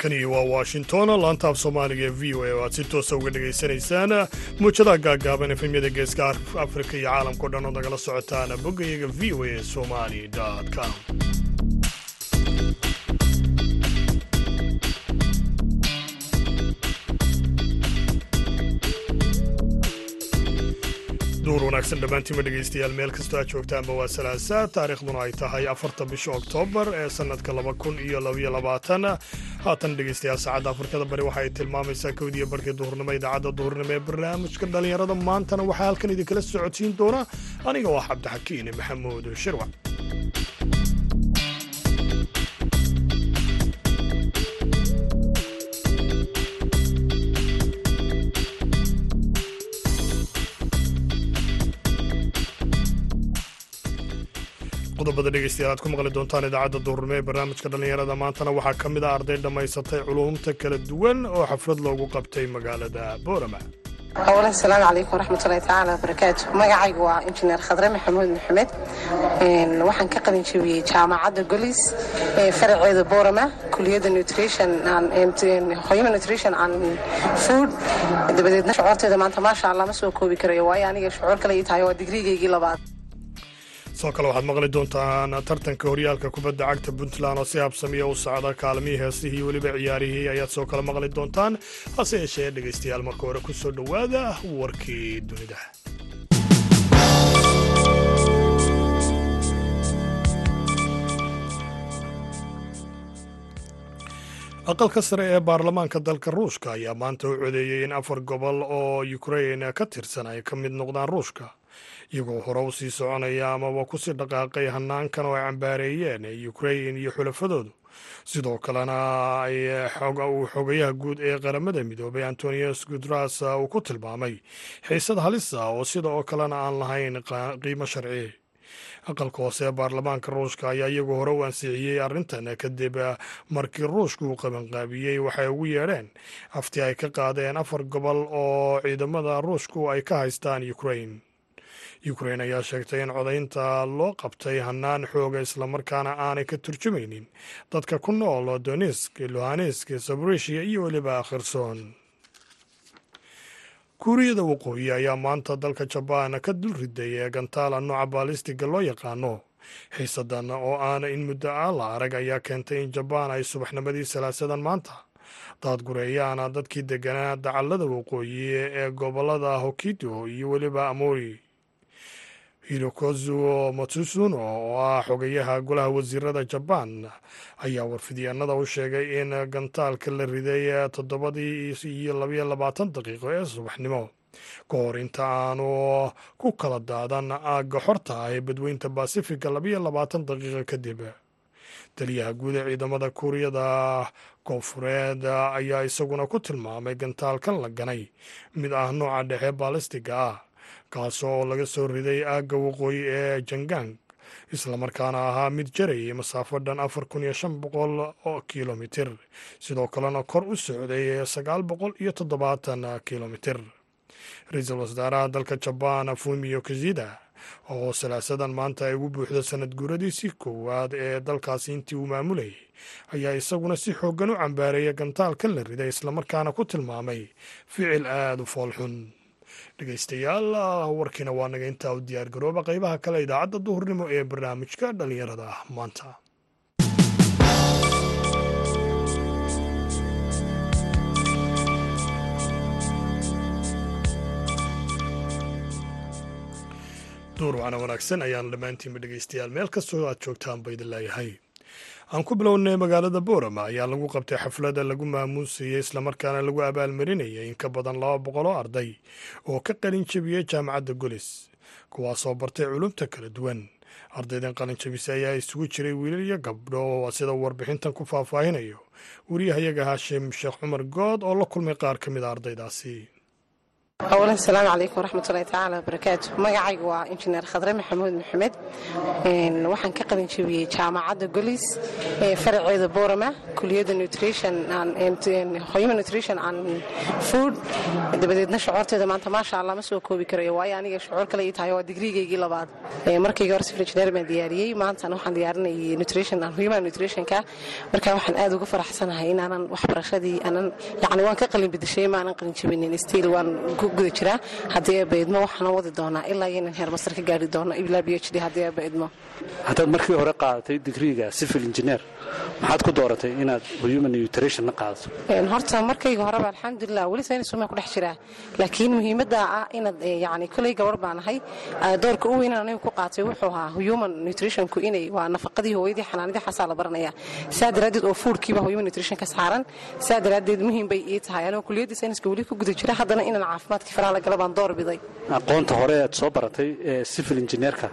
halkani waa washington. Laantaaf soomaaliga ee v o a oo aad si toosa uga dhegaysanaysaan muujadaha gaaggaaban efemyada geeska afrika iyo caalamkao dhan oo nagala socotaan boggayaga v o a somali com. Duur wanaagsan dhammaantiinma dhegaystayaal meel kastoo aad joogtaanba waa salaasa taariikhduna ay tahay afarta bisha oktoobar ee sannadka laba kun iyo labaiyo labaatan haatan dhegaystayaal saacadda afrikada bari waxa ay tilmaamaysaa kowdiiyo barhkii duhurnimo idaacadda duhurnimo ee barnaamijka dhallinyarada. Maantana waxaa halkan idinkala socodsiin doona aniga ah cabdixakiin maxamuud shirwac qodobada dhegeystayaal aad ku maqli doontaan idaacadda duurnimo ee barnaamijka dhallinyarada. Maantana waxaa ka mid ah arday dhammaysatay culuumta kala duwan oo xaflad loogu qabtay magaalada boorama. Howlaha asalaamu calaykum waraxmatullahi tacaala wabarakaatu magacaygu waa injineer khadre maxamuud maxamed. Waxaan ka qalin jebiyey jaamacadda golis ee faraceeda boorama kuliyadda hoyama nutrition and food. Dabadeedna shucuurteeda maanta maasha allah ma soo koobi karayo waayo aniga shucuur kale ii tahay waa digriigaygii labaad sidoo kale waxaad maqli doontaan tartanka horyaalka kubadda cagta puntland oo si habsamiya u socda kaalmihii heesihii weliba ciyaarihii ayaad soo kale maqli doontaan hase yeeshee dhegaystayaal marka hore ku soo dhowaada warkii dunida. Aqalka sare ee baarlamaanka dalka ruushka ayaa maanta u codeeyey in afar gobol oo ukrain ka tirsan ay ka mid noqdaan ruushka iyagoo hore u sii soconaya amaba ku sii dhaqaaqay hanaankan oo ay cambaareeyeen ukrain iyo xulafadoodu. Sidoo kalena uu xogayaha guud ee qaramada midoobay antonius gutras uu ku tilmaamay xiisad halisa oo sida oo kalena aan lahayn qiimo sharci. Aqalka hoose ee baarlamaanka ruushka ayaa iyagu hore u ansixiyey arrintan kadib markii ruushku uu qabanqaabiyey waxay ugu yeedheen afti ay ka qaadeen afar gobol oo ciidamada ruushku ay ka haystaan ukrain ukrain ayaa sheegtay in codaynta loo qabtay hannaan xooga islamarkaana aanay ka turjumaynin. Dadka ku nool donisk luhanesk sabrisia iyo weliba khirson kuuriyada waqooyi ayaa maanta dalka jabaan ka dul riday ee gantaala nooca baalistiga loo yaqaano. Xiisadan oo aana in muddo ah la arag ayaa keentay in jabaan ay subaxnimadii salaasadan maanta daadgureeyaana dadkii deganaa dacallada waqooyi ee gobollada hokido iyo weliba amori hirokozu matsusuno oo ah xogayaha golaha wasiirada jabaan ayaa warfidyaanada u sheegay in gantaalka la riday toddobadii iyo labayo labaatan daqiiqo ee subaxnimo. Ka hor inta aanu ku kala daadan aagga xorta ah ee badweynta basifiga labayo labaatan daqiiqo kadib taliyaha guud ee ciidamada kuuriyada koonfureed ayaa isaguna ku tilmaamay gantaalkan la ganay. Mid ah nooca dhexe baalistiga ah kaas oo laga soo riday aagga waqooyi ee jangang islamarkaana ahaa mid jarayay masaafo dhan afar kun iyo shan boqol oo kilomitir. Sidoo kalena kor u socday sagaal boqol iyo toddobaatan kilomitir. Ra'iisul wasaaraha dalka jabaan fumio kizida oo salaasadan maanta ay ugu buuxda sanad guuradiisii koowaad ee dalkaasi intii uu maamulayay ayaa isaguna si xooggan u cambaareeya gantaalkan la riday islamarkaana ku tilmaamay ficil aada u foolxun dhegaystayaal warkiina waa naga intaa u diyaar garooba. Qaybaha kale idaacadda duhurnimo ee barnaamijka dhallinyarada maanta. Duur wacna wanaagsan ayaan dhammaantiinba dhegaystayaal meel kastoo aad joogtaan idin leeyahay aan ku bilownay magaalada boorama ayaa lagu qabtay xaflada lagu maamuusayey islamarkaana lagu abaalmarinayay in ka badan laba boqol arday oo ka qalin jebiyey jaamacadda golis kuwaasoo bartay culumta kala duwan. Ardaydan qalin jebisa ayaa isugu jiray wiilal iyo gabdho sida warbixintan ku faahfaahinayo. Wariyahayaga haashim sheekh cumar good oo la kulmay qaar ka mid a ardaydaasi awalan asalaamu calaykum waraxmatullahi tacaala wabarakaatu magacaygu waa injineer khadre maxamuud maxamed waxaan ka qalin jebiyey jaamacadda golis ee faraceeda boorama kuliyadda human nutrition and food. dabadeedna shucuurteeda maanta maasha allah ma soo koobi karayo waayo aniga shucuur kale ii tahay waa digriigaygii labaad markayga hore civil engineer baan diyaariyey maantana waxaan diyaarinayay nutrition and human nutritionka marka waxaan aad uga faraxsanahay inaanan waxbarashadii aanan yacni waan ka qalin bedeshay maanan qalin jebinin stiil waan ku guda jiraa haddii eeba idmo waxaana wadi doonaa ilaa iyo inan heer masar ka gaari doono. Ilaa b h d haddii eeba idmo haddaad markii hore qaadatay digriiga civil engineer maxaad ku dooratay inaad human nutrition na qaadato? Horta markayga horeba alxamdulilah weli saynisuma ku dhex jiraa. Laakiin muhiimadda ah inaad yani koley gabar baan ahay doorka u weynan anigu ku qaatay wuxuu ahaa human nutritionku inay waa nafaqadii hooyadii xanaanadii xasaa la baranaya. Saa daraaddeed oo foodkiiba human nutrition ka saaran. Saa daraaddeed muhiim bay ii tahay. Anigoo kuliyadda sayniska weli ku guda jira haddana inaan caafimaadkii faraha la gala baan door biday. Aqoonta hore aad soo baratay ee civil engineerka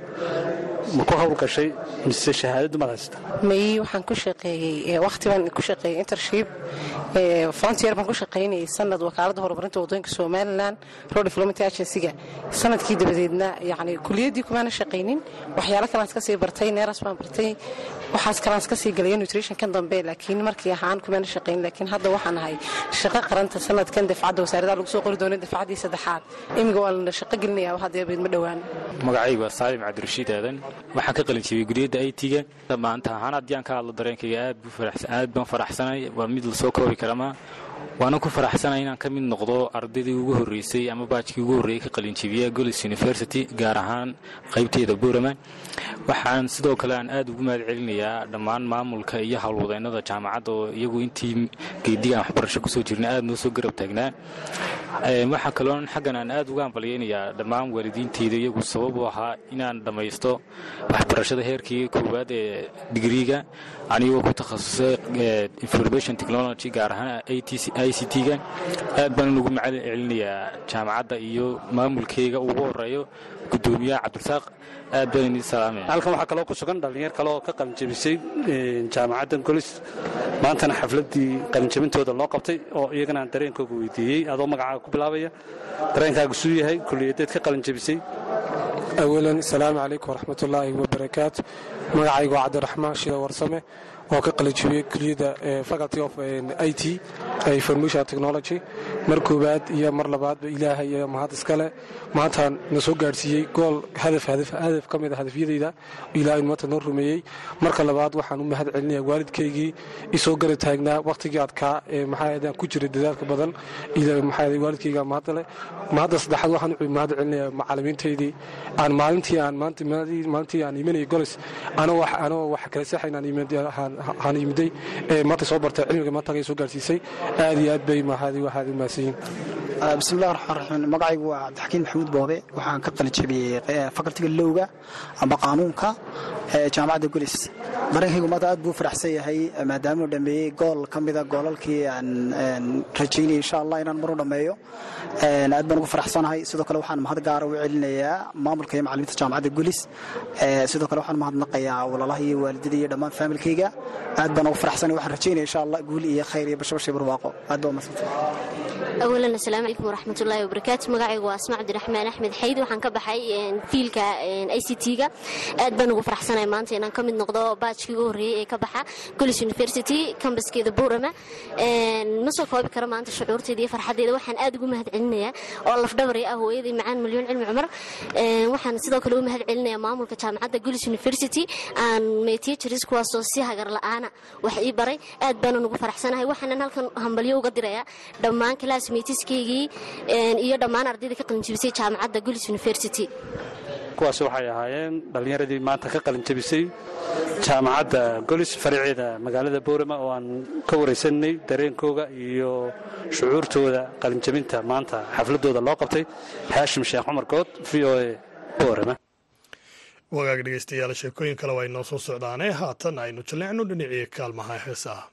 ma ku hawlgashay mise shahaadadu maad haysata may waxaan ku shaqeeyey waqti baan ku shaqeeyey intership frontier baan ku shaqaynayay sanad wakaaladda horumarinta waddooyinka somalilan road development agency-ga. Sanadkii dabadeedna yani kuliyaddii kumaana shaqaynin waxyaalo kalean iska sii bartay neeras baan bartay waxaas kalean iska sii galaya nutrition kan dambe laakiin markii ahaan kumaana shaqaynin laakiin hadda waxaan ahay shaqo qaranta sanadkan dafcadda wasaaradaha lagu soo qori doono dafcaddii saddexaad. Imiga waa lana shaqo gelinaya haddii abeedma dhowaan. Magacaygu waa saalim cabdirashiid aadan. Waxaan ka qalin jebiyey guriyadda aytiga maanta ahaan haddii aan ka hadlo dareenkayga aad baan faraxsanay. Waa mid la soo koobi karama. Waana ku faraxsanay inaan ka mid noqdo ardaydii ugu horreysay ama baajkii ugu horreeyey ka qalinjebiya golis university gaar ahaan qaybteeda boorama waxaan sidoo kale aan aad ugu mahad dhammaan maamulka iyo howlwadeennada jaamacadda oo iyagu intii geediga aan waxbarasho ku soo jirna aad noo soo garab taagnaa. Waxaa kaloo xaggan aan aad uga ambalyaynayaa dhammaan waalidiinteyda iyagu sabab u ahaa inaan dhammaysto waxbarashada heerkii koowaad ee digriiga anigoo ku takhasusay information technology gaar ahaan i c t-ga. Aad baan ugu celinayaa jaamacadda iyo maamulkeyga ugu horeeyo gudoomiyaha cabdirasaaq aad baan idin salaamaya halkan waxaa kaloo ku sugan dhallinyar kale oo ka qalinjebisay jaamacaddan golis maantana xafladdii qalinjebintooda loo qabtay oo iyagana aan dareenkooga weydiiyey adoo magacaaga ku bilaabaya. Dareenkaagu suu yahay kulliyadeed ka qalinjebisay awalan asalaamu calaykum waraxmatullaahi wabarakaatu. Magacaygu cabdiraxmaan shida warsame oo ka qalinjebiyey kuliyadda faculty of i t information technology mar koowaad iyo mar labaadba ilaahay iyo mahad iskale maantaan na soo gaadhsiiyey gool hadaf ka mid a hadafyadayda ilaahay maanta noo rumeeyey. Marka labaad waxaan u mahad celinaya waalidkaygii isoo gari taagnaa wakhtigii adkaa ee maxaa ku jiray dadaalka badan. Waalidkayga mahadda leh mahadda saddexaad waxaan mahad celinayaa macallimiintaydii aan maalintii aan maalintii aan imanayay golis anoo wax kala saxayn aan yimiday ee maanta soo bartay cilmiga maanta soo gaarsiisay aad iyo aad bay waxaad u mahadsanyiin bismillahi raxmaan raxiim magacaygu waa cabdixakiin maxamuud boobe. Waxaan ka qalinjebiyey fakaltiga lowga amba qaanuunka jaamacadda gulis. Dareenkaygu maanta aad buu faraxsan yahay maadaama uu dhammeeyey gool ka mida goolalkii aan rajaynayay insha allah inaan mar u dhammeeyo aad baan ugu faraxsanahay. Sidoo kale waxaan mahad gaara u celinayaa maamulka iyo macalimiinta jaamacadda gulis. Sidoo kale waxaan mahadnaqayaa walalaha iyo waalidada iyo dhammaan faamilkayga aad baan ugu faraxsanay waxaan rajaynaya insha allah guul iyo khayr iyo bashbashay barwaaqo aad baa umadsantay awalan asalaamu calaykum waraxmatullaahi wabarakaatu magacaygu waa asma cabdiraxmaan axmed xayd waxaan ka baxay fiilka i c t-ga aad baan ugu faraxsanay maanta inaan ka mid noqdo baajkii ugu horreeyey ee ka baxa golis university kambaskeeda buurama ma soo koobi karo maanta shucuurteeda iyo farxaddeeda waxaan aad ugu mahad celinayaa oo lafdhabaray ah hooyadii macaan milyoon cilmi cumar waxaan sidoo kale u mahad celinayaa maamulka jaamacadda golis university. aan meetiye jiris kuwaasoo si hagar la'aana wax ii baray aad baanan ugu faraxsanahay waxaanan halkan hambalyo uga dirayaa dhammaan kalaas meytiskaygii iyo dhammaan ardayda ka qalinjebisay jaamacadda gulis university. Kuwaasi waxay ahaayeen dhallinyaradii maanta ka qalinjebisay jaamacadda golis faraceeda magaalada boorama oo aan ka waraysanay dareenkooga iyo shucuurtooda qalinjebinta maanta xafladooda loo qabtay. Haashim sheekh cumar good v o a boorama. Wagaag dhegeystayaal sheekooyin kale waa inoo soo socdaane haatan aynu jalleecno dhinacii kaalmaha heesaha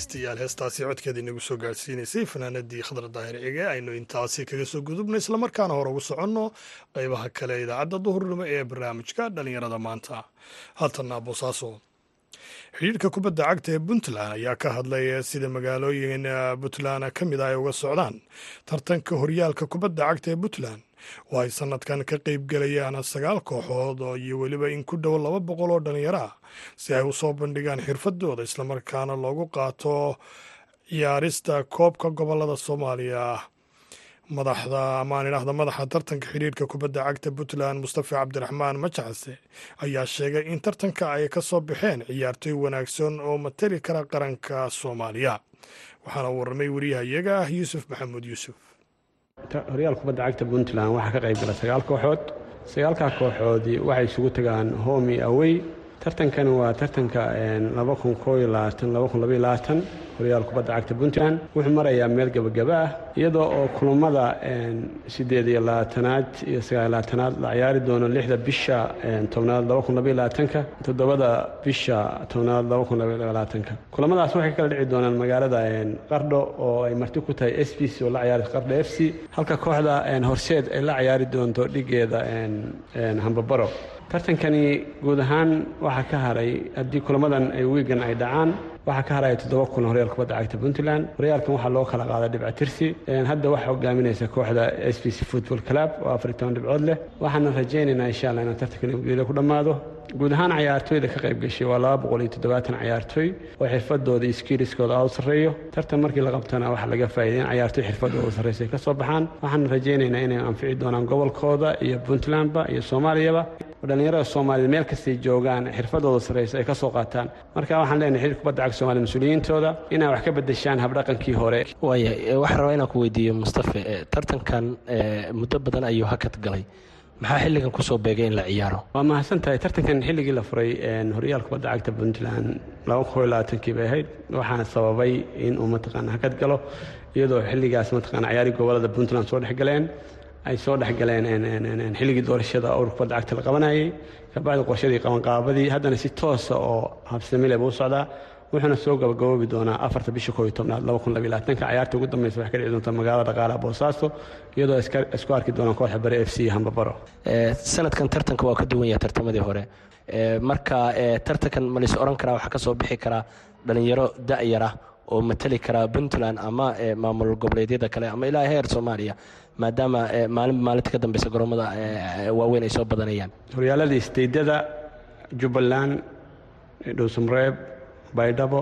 dhegaystayaal heestaasi codkeeda inagu soo gaadhsiinaysay fanaanadii khadar daahir cige aynu intaasi kaga soo gudubno islamarkaana hore ugu soconno qaybaha kale idaacadda duhurnimo ee barnaamijka dhallinyarada maanta. Haatana boosaaso xidhiirka kubadda cagta ee puntland ayaa ka hadlay sida magaalooyin puntland ka mid ah ay uga socdaan. Tartanka horyaalka kubadda cagta ee puntland oo ay sanadkan ka qeybgelayaan sagaal kooxood iyo weliba in ku dhow laba boqol oo dhallinyaro ah si ay u soo bandhigaan xirfadooda islamarkaana loogu qaato ciyaarista koobka gobollada soomaaliya. Madaxda amaan idhaahda madaxa tartanka xidhiirka kubadda cagta puntland mustafa cabdiraxmaan majacase ayaa sheegay in tartanka ay ka soo baxeen ciyaartoy wanaagsan oo matali kara qaranka soomaaliya. Waxaana warramay wariyahayaga ah yuusuf maxamuud yuusuf horyaal kubadda cagta puntland waxaa ka qayb gala sagaal kooxood sagaalkaa kooxoodii waxay isugu tagaan homi awey tartankani waa tartanka horyaal kubadda cagta puntland. Wuxuu marayaa meel gebagaba ah iyadoo oo kulammada siddeed iyo labaatanaad iyo sagaal labaatanaad la ciyaari doono lixda bisha tobnaad labakuniyoabaatanka toddobada bisha tobnaad labakuniyoabaatanka kulamadaas waxay kala dhici doonaan magaalada qardho oo ay marti ku tahay s b c oo la ciyaari qardho f c halka kooxda horseed ay la ciyaari doonto dhigeeda hambabaro tartankani guud ahaan waxaa ka haray haddii kulamadan ay wiigan ay dhacaan waxaa ka haraya toddoba kun horyaalka kubadda cagta puntland. Horyaalkan waxaa loo kala qaaday dhibca tirsi. Hadda waxaa hogaaminaysa kooxda s b c football club oo afar iyo toban dhibcood leh. Waxaana rajaynaynaa insha allah inaan tartankan geeda ku dhammaado. Guud ahaan cayaartooyda ka qayb gashay waa laba boqol iyo toddobaatan cayaartooy oo xirfadooda iyo skiiliskooda aad u sarreeyo tartan markii la qabtana waxaa laga faa'iday in cayaartooy xirfadooda u sarreysa ka soo baxaan. Waxaana rajaynaynaa inay anfici doonaan gobolkooda iyo puntlandba iyo soomaaliyaba. Oo dhallinyarada soomaaliyed meel kastay joogaan xirfadooda sarreysa ay ka soo qaataan. Marka waxaan leenahay xiriir kubadda cagta soomaliya mas'uuliyiintooda inay wax ka bedeshaan habdhaqankii hore. Waaya waxaan rabaa inaan ku weydiiyo mustafe tartankan muddo badan ayuu hakad galay. Maxaa xilligan ku soo beegay in la ciyaaro? Waa mahadsan tahay. Tartankan xilligii la furay horyaalka kubadda cagta puntland laba kun iyo labaatankii bay ahayd. Waxaana sababay in uu mataqaana hakad galo iyadoo xilligaas mataqaana ciyaari gobollada puntland soo dhex galeen. Ay soo dhex galeen xilligii doorashada ururka kubadda cagta la qabanayay. Kabacdi qorshadii qabanqaabadii. Haddana si toosa oo habsamile buu u socdaa wuxuuna soo gabagaboobi doonaa afarta bisha kooiyo tobnaad laba kun labiyo labaatanka. Cayaarta ugu dambeysa waxay ka dhici doontaa magaalada dhaqaalaha boosaaso iyadoo isku arki doonaan kooxda bari f c hambabaro sanadkan tartanka waa ka duwan yahay tartamadii hore. Marka tartankan ma lais oran karaa waxaa ka soo bixi karaa dhalinyaro da'yar ah oo matali karaa puntland ama maamul goboleedyada kale ama ilaa heer soomaaliya maadaama maalinba maalinta ka dambeysa garoomada waaweyn ay soo badanayaan. Horyaalada isteydada jubbaland dhowsumreeb baydhabo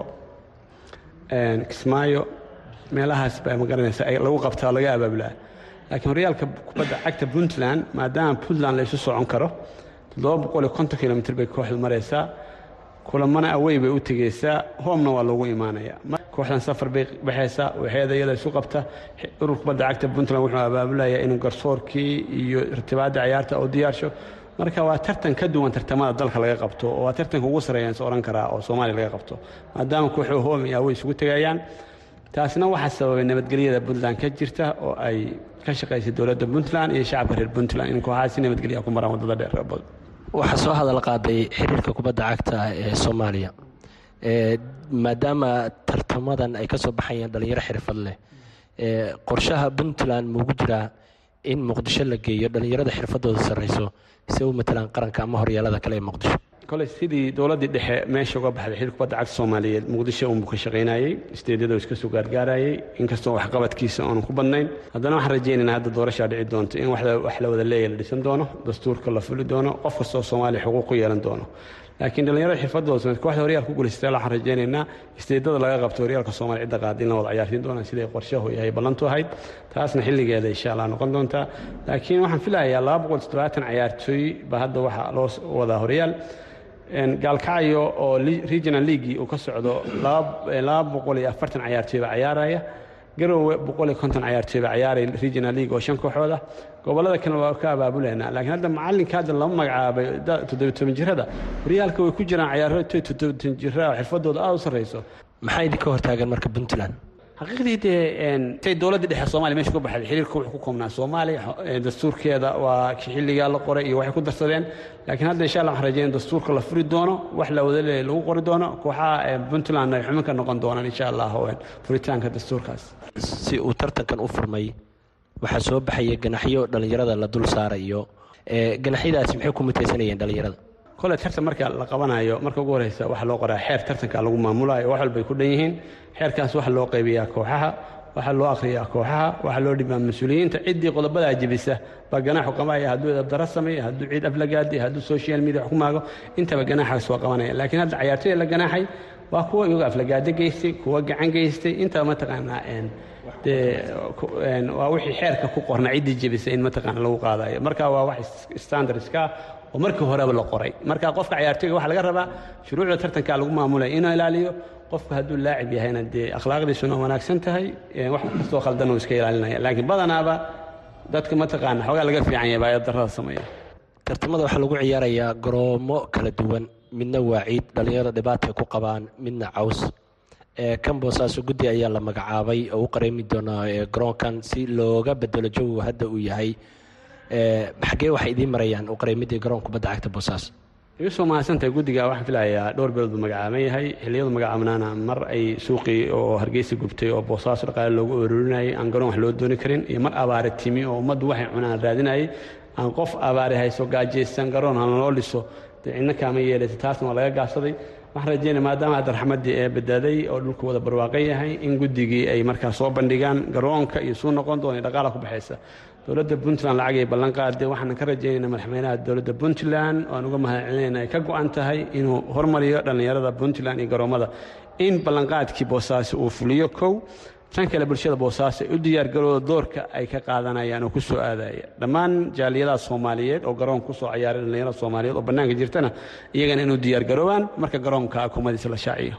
kismaayo meelahaas baa magaranaysa lagu qabtaa laga abaabulaa. Laakiin horyaalka kubadda cagta puntland maadaama puntland la isu socon karo kilomitr bay kooxdu maraysaa. Kulamana awey bay u tegeysaa hoomna waa loogu imaanaya. Kooxdan safar bay baxaysaa waxeeda iyada isu qabta. Urur kubadda cagta puntland wuxuu abaabulayaa inuu garsoorkii iyo irtibaadda ciyaarta oo diyaarsho marka waa tartan ka duwan tartamada dalka laga qabto oo waa tartanka ugu sarreeyaan is ohan karaa oo soomaaliya laga qabto. Maadaama kooxuhu hoom iyo awey isugu tegayaan taasna waxaa sababay nabadgelyada puntland ka jirta oo ay ka shaqaysay dowladda puntland iyo shacabka reer puntland in kooxaha si nabadgelya ku maraan waddada dheer. Waxaa soo hadal qaaday xiriirka kubadda cagta ee soomaaliya. Maadaama tartamadan ay ka soo baxayaan dhalinyaro xirfad leh qorshaha puntland maugu jiraa in muqdisho la geeyo dhalinyarada xirfadooda sarreyso si u matalaan qaranka ama horyaalada kale ee muqdisho. Kole sidii dowladdii dhexe meesha uga baxday xiriir kubadda cagta soomaaliyeed muqdisho unbuu ka shaqaynayey isteedyadoo iska soo gaargaarayey inkastoo waxqabadkiisa oonu ku badnayn. Haddana waxaan rajaynaynaa hadda doorashaa dhici doonto in wax la wada leeya la dhisan doono dastuurka la fuli doono qof kastoo soomaaliya xuquuq ku yeelan doono laakiin dhallinyarada xirfadooda kooxda horyaalka ku guulaysatay waxaan rajaynaynaa isteedada laga qabto horyaalka soomaaliya cidda qaada in la wada ciyaarsiin doonaan siday qorshahu yahay ballantu ahayd. Taasna xilligeeda insha allah noqon doontaa. Laakiin waxaan filayaa laba boqol toddobaatan cayaartooy baa hadda waxaa loo wadaa horyaal gaalkacyo oo regional leaguei uu ka socdo laba boqol iyo afartan cayaartooy baa cayaaraya garowe boqol iyo konton cayaartooy baa ciyaaraya regional league oo shan kooxood ah gobollada kalena waa ka abaabuleynaa laakiin hadda macallinka hadda lama magacaabay toddobiy toban jirada horyaalka way ku jiraan cayaartooy toddobiy toban jira oo xirfadooda aada u sarreyso. Maxaa idinka hortaagan marka puntland xaqiiqdii dee say dowladdii dhexe soomaliya meesha ku baxday xiriirka wuxuu ku koobnaa soomaaliya dastuurkeeda waa xilligaa la qoray iyo waxay ku darsadeen. Laakiin hadda insha allah waxaan rajeyn dastuurka la furi doono wax la wada leeya lagu qori doono kooxaha puntland ay xubin ka noqon doonaan insha allah furitaanka dastuurkaas. Si uu tartankan u furmay waxaa soo baxaya ganaxyo dhallinyarada la dul saarayo ganaxyadaasi maxay ku mutaysanayeen dhallinyarada kole tartan marka la qabanayo marka ugu horeysa waxaa loo qoraa xeer tartanka lagu maamulayo wax walbay ku dhan yihiin. Xeerkaas waxaa loo qaybiyaa kooxaha waxaa loo akhriyaa kooxaha waxaa loo dhibaa mas'uuliyiinta. Ciddii qodobadaa jebisa baa ganaaxu qabaya hadduu edabdaro sameeyo hadduu ciid aflagaadi hadduu social media wax intaba ganaaxaas waa qabanaya. Laakiin hadda cayaartooyda la ganaaxay waa kuwa iyago aflagaado geystay kuwa gacan geystay. Intaba mataqaanaa waa wixii xeerka ku qorna ciddii jebisa in mataqaana lagu qaadayo. Marka waa wax standardska oo markii horeba la qoray. Marka qofka cayaartooyga waxaa laga rabaa shuruucda tartanka lagu maamulaya inuu ilaaliyo qofka hadduu laacib yahayna dee akhlaaqdiisuna wanaagsan tahay wax kastoo khaldan uu iska ilaalinaya. Laakiin badanaaba dadka mataqaana xoogaa laga fiican yahay baayad darrada sameeya. Tartamada waxaa lagu ciyaarayaa garoomo kala duwan. Midna waa ciid dhallinyarada dhibaatay ku qabaan midna caws. Kan boosaaso guddi ayaa la magacaabay oo u qareemi doona garoonkan si looga bedelo jawigu hadda uu yahay xaggee waxay idiin marayaan u qareemidii garoon kubadda cagta boosaaso igu soo mahadsantahay guddiga waxaan filayaa dhowr beelood buu magacaaban yahay. Xilliyadu magacaabnaana mar ay suuqii oo hargeysa gubtay oo boosaaso dhaqaale loogu ururinayay aan garoon wax loo dooni karin iyo mar abaare timi oo ummaddu waxay cunaan raadinayay. Aan qof abaare hayso gaajaysan garoon aan loo dhiso dee kaama yeelaysa taasna waa laga gaabsaday waxaan rajeynaya maadaama hadda raxmaddii ee badaaday oo dhulku wada barwaaqan yahay in guddigii ay markaa soo bandhigaan garoonka iyo suu noqon doona dhaqaala ku baxaysa dowladda puntland lacag ay ballan qaaday waxaan ka rajaynayna madaxweynaha dowladda puntland waan uga mahadcelinayna ay ka go-an tahay inuu hormariyo dhallinyarada puntland iyo garoommada in ballanqaadkii boosaaso uu fuliyo kow tan kale bulshada boosaaso ay u diyaargarooda doorka ay ka qaadanayaan oo ku soo aadaya. Dhammaan jaaliyadaha soomaaliyeed oo garoon ku soo cayaaray dhallinyarada soomaaliyeed oo bannaanka jirtana iyagana inuu diyaargaroobaan marka garoonka akumadiisa la shaaciyo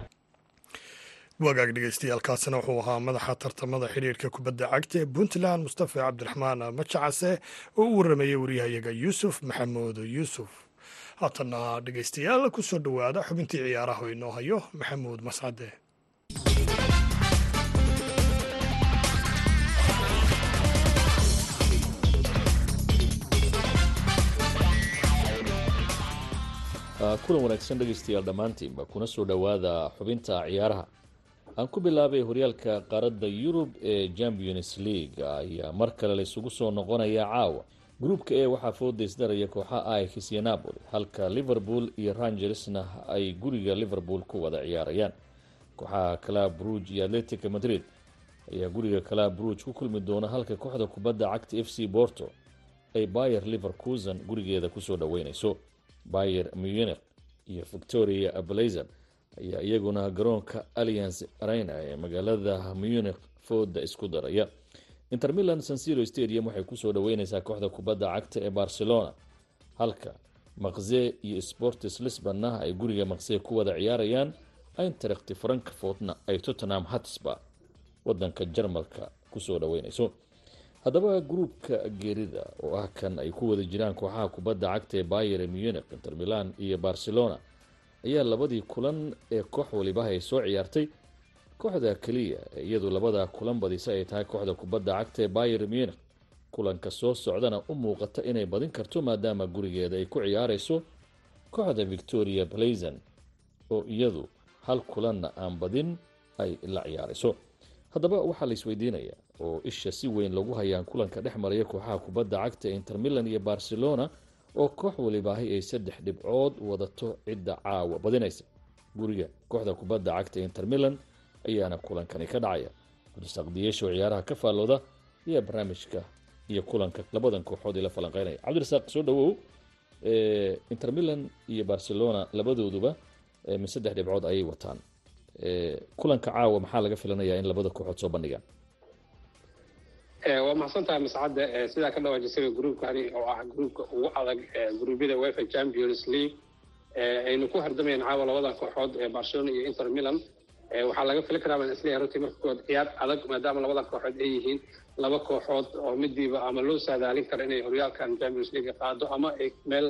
wagaag dhegeystayaaalkaasina wuxuu ahaa madaxa tartamada xidhiirka kubadda cagta ee puntland mustafa cabdiraxmaan majacase oo u warramayey waryahayaga yuusuf maxamuud yuusuf. Haatana dhegeystayaal ku soo dhowaada xubintii ciyaaraha oo inoo hayo maxamuud mascade. Kulan wanaagsan dhegaystayaal dhammaantiinba kuna soo dhowaada xubinta ciyaaraha aan ku bilaabay horyaalka qaaradda yurub ee champions league ayaa mar kale la isugu soo noqonaya caawa. Gruupka e waxaa foodaysdaraya kooxaha ix iyo napoli halka liverpool iyo rangersna ay guriga liverpool ku wada ciyaarayaan. Kooxaha club bruge iyo atletica madrid ayaa guriga club bruge ku kulmi doona halka kooxda kubadda cagta f c borto ay bayer liverkusen gurigeeda ku soo dhaweyneyso bayer munich iyo victoria blazer ayaa iyaguna garoonka alliance arena ee magaalada munich fooda isku daraya. Inter milan sansiro stadium waxay ku soo dhaweyneysaa kooxda kubadda cagta ee barcelona. Halka maqze iyo sportis lisbonna ay guriga maqse ku wada ciyaarayaan interect frankfortna ay tottenham hatsba wadanka jarmalka ku soo dhaweyneyso. Haddaba gruupka geerida oo ah kan ay ku wada jiraan kooxaha kubadda cagta ee bayer munich inter milan iyo barcelona ayaa labadii kulan ee koox waliba ay soo ciyaartay kooxda keliya iyadu labada kulan badisa ay tahay kooxda kubadda cagta ee bayer munich. Kulanka soo socdana u muuqata inay badin karto maadaama gurigeeda ay ku ciyaareyso kooxda victoria blazon oo iyadu hal kulanna aan badin ay la ciyaareyso haddaba waxaa la isweydiinaya oo isha si weyn lagu hayaan kulanka dhex maraya kooxaha kubadda cagta ee inter milan iyo barcelona oo koox walibaahi ay saddex dhibcood wadato cidda caawa badinaysa. Guriga kooxda kubadda cagta ee inter milan ayaana kulankani ka dhacaya. Cabdirasaaq ciyaaraha ka faallooda ayaa barnaamijka iyo kulanka labadan kooxood ila falanqeynaya. Cabdirasaaq soo dhawow inter milan iyo barcelona labadooduba min saddex dhibcood ayay wataan. Kulanka caawa maxaa laga filanayaa in labada kooxood soo bandhigaan waa mahadsantahay mascadde sidaa ka dhawaajisay gruupkani oo ah gruupka ugu adag gruubyada wefa champions league? Aynu ku hardamayeen caawa labada kooxood ee barcelona iyo inter milan. Waxaa laga fili karaa baan is leeyahay runtii marka kood ciyaar adag maadaama labada kooxood ay yihiin laba kooxood oo midiiba ama loo saadaalin karo inay horyaalkan champions league qaado ama ay meel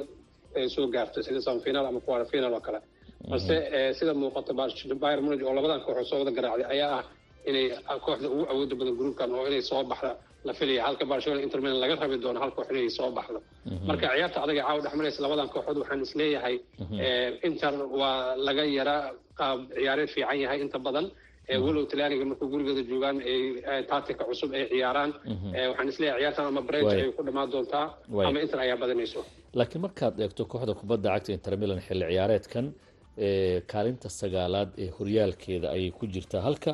soo gaarto sida semifinal ama final oo kale. Balse sida muuqata bayern munich oo labadan kooxood soo wada garaacday ayaa ah inay kooxda ugu awooda badan gruupkan oo inay soo baxda la filaya halka barcelona inter milan laga rabi doono hal koox inay soo baxdo. Marka ciyaarta adaga caawa dhex maraysa labadan kooxood waxaan is leeyahay inter waa laga yara qaab ciyaareed fiican yahay inta badan. Walow talyaaniga markuu gurigeeda joogaan ay tactica cusub ay ciyaaraan. Waxaan is leeyahay ciyaartan ama breg ay ku dhammaan doontaa ama inter ayaa badanayso. Laakiin markaad eegto kooxda kubadda cagta inter milan xilli ciyaareedkan kaalinta sagaalaad ee horyaalkeeda ayay ku jirtaa. Halka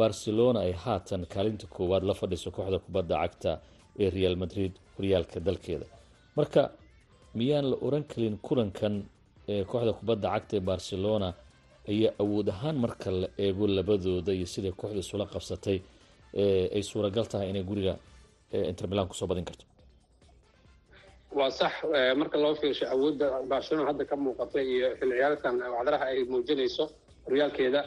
barcelona ay haatan kaalinta koowaad la fadhiso kooxda kubadda cagta ee real madrid horyaalka dalkeeda. Marka miyaan la oran karin kulankan ee kooxda kubadda cagta ee barcelona ayaa awood ahaan marka la eego labadooda iyo siday kooxda isula qabsatay ay suuragal tahay inay guriga inter milan ku soo badin karto. Waa sax marka loo fiirsho awoodda barcelona hadda ka muuqata iyo xilli ciyaareedkan wacdaraha ay muujinayso horyaalkeeda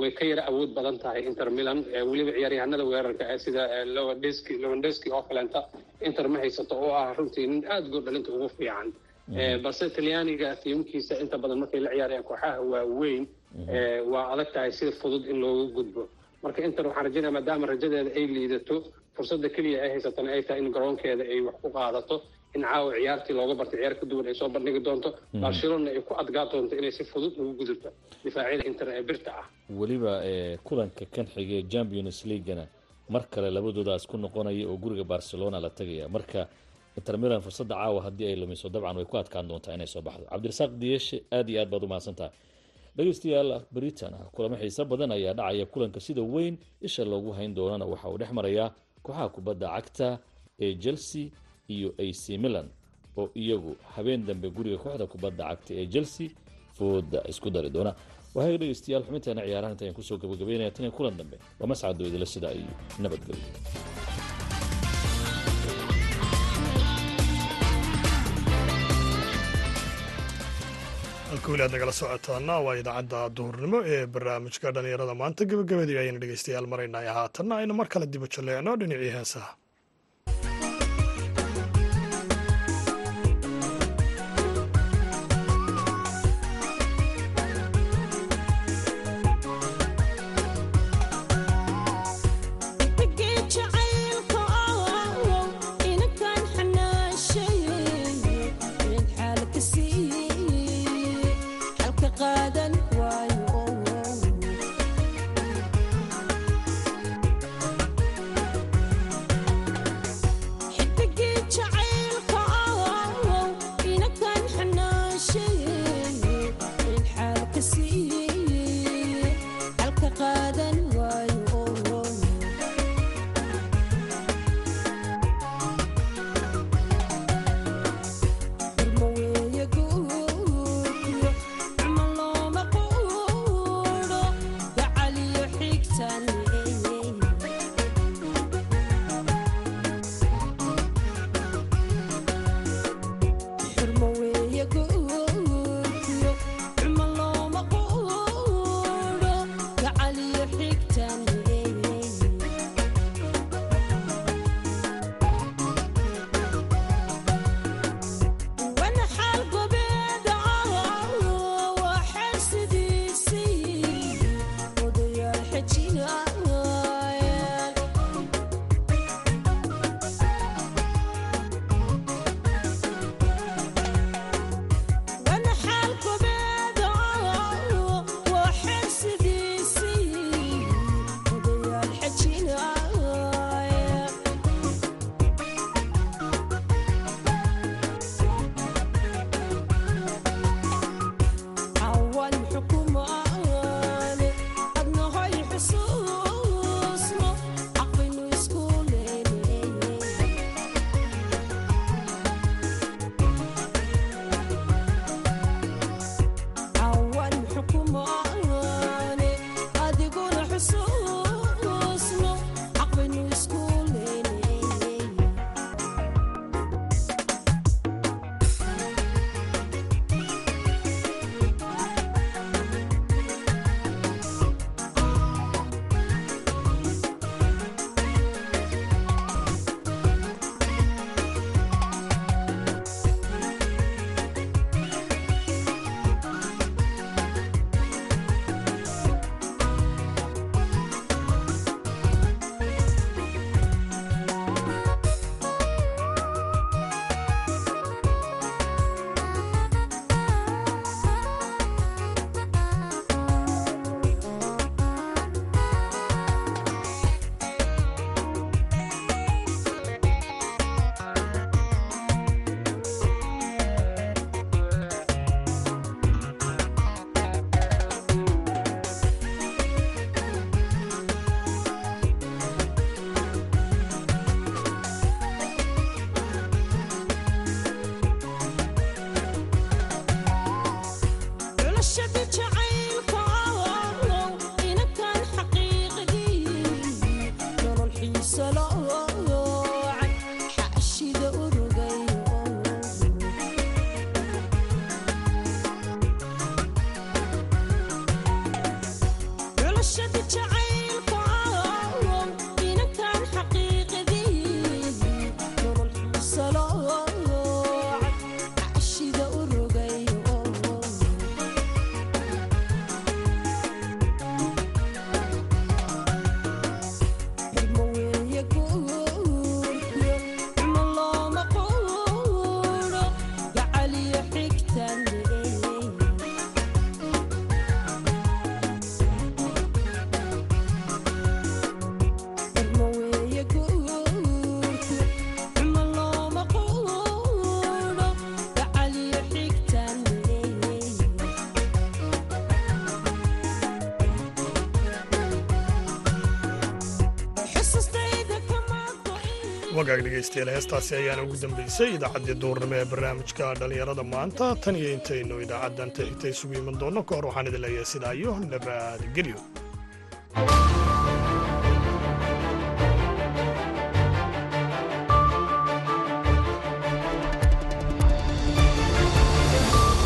way ka yara awood badan tahay inter milan. Weliba ciyaaryahanada weerarka sida lowandeski lowandeski oo kaleenta inter ma haysato oo ah runtii nin aada gool dhalinta ugu fiican. Balse talyaaniga tiimkiisa inta badan markay la ciyaarayaan kooxaha waaweyn waa adag tahay sida fudud in looga gudbo. Marka inter waxaan rajaynaya maadaama rajadeeda ay liidato fursadda keliya ay haysatana ay tahay in garoonkeeda ay wax ku qaadato in caawa ciyaartii looga bartay ciyaar ka duwan ay soo bandhigi doonto barcelona ay ku adgaa doonto inay si fudud ugu gudubto difaacyada inter ee birta ah. Weliba kulanka kan xigay champions leaguena mar kale labadoodaas ku noqonaya oo guriga barcelona la tagaya. Marka inter milan fursadda caawa haddii ay lumiso dabcan way ku adkaan doontaa inay soo baxdo. Cabdirasaaq diyeshe aada iyo aad baad umahadsan tahay dhegeystayaal britain kulamo xiiso badan ayaa dhacaya kulanka sida weyn isha loogu hayn doonana waxa uu dhex marayaa kooxaha kubadda cagta ee chelsea iyo ac milan oo iyagu habeen dambe guriga kooxda kubadda cagta ee chelsea fooda isku dari doona. Waxay dhegeystayaal xubinteena ciyaarahan intayan ku soo gabagabeynaya tan kulan dambe. Waa mascado idila sidaa iyo nabadgelyo halka weli aad nagala socotaana waa idaacadda duhurnimo ee barnaamijka dhallinyarada maanta. Gebagabadii ayayna dhegeystayaal maraynay haatanna aynu mar kale dibu jaleecno dhinacii heesaha wagaag dhegaystayaal heestaasi ayaana ugu dambeysay idaacaddii duurnimo ee barnaamijka dhallinyarada maanta. Tan iyo intaynu idaacaddan ta xigta isugu iman doonno ka hor waxaan idin leeyahay sidaa iyo nabadgelyo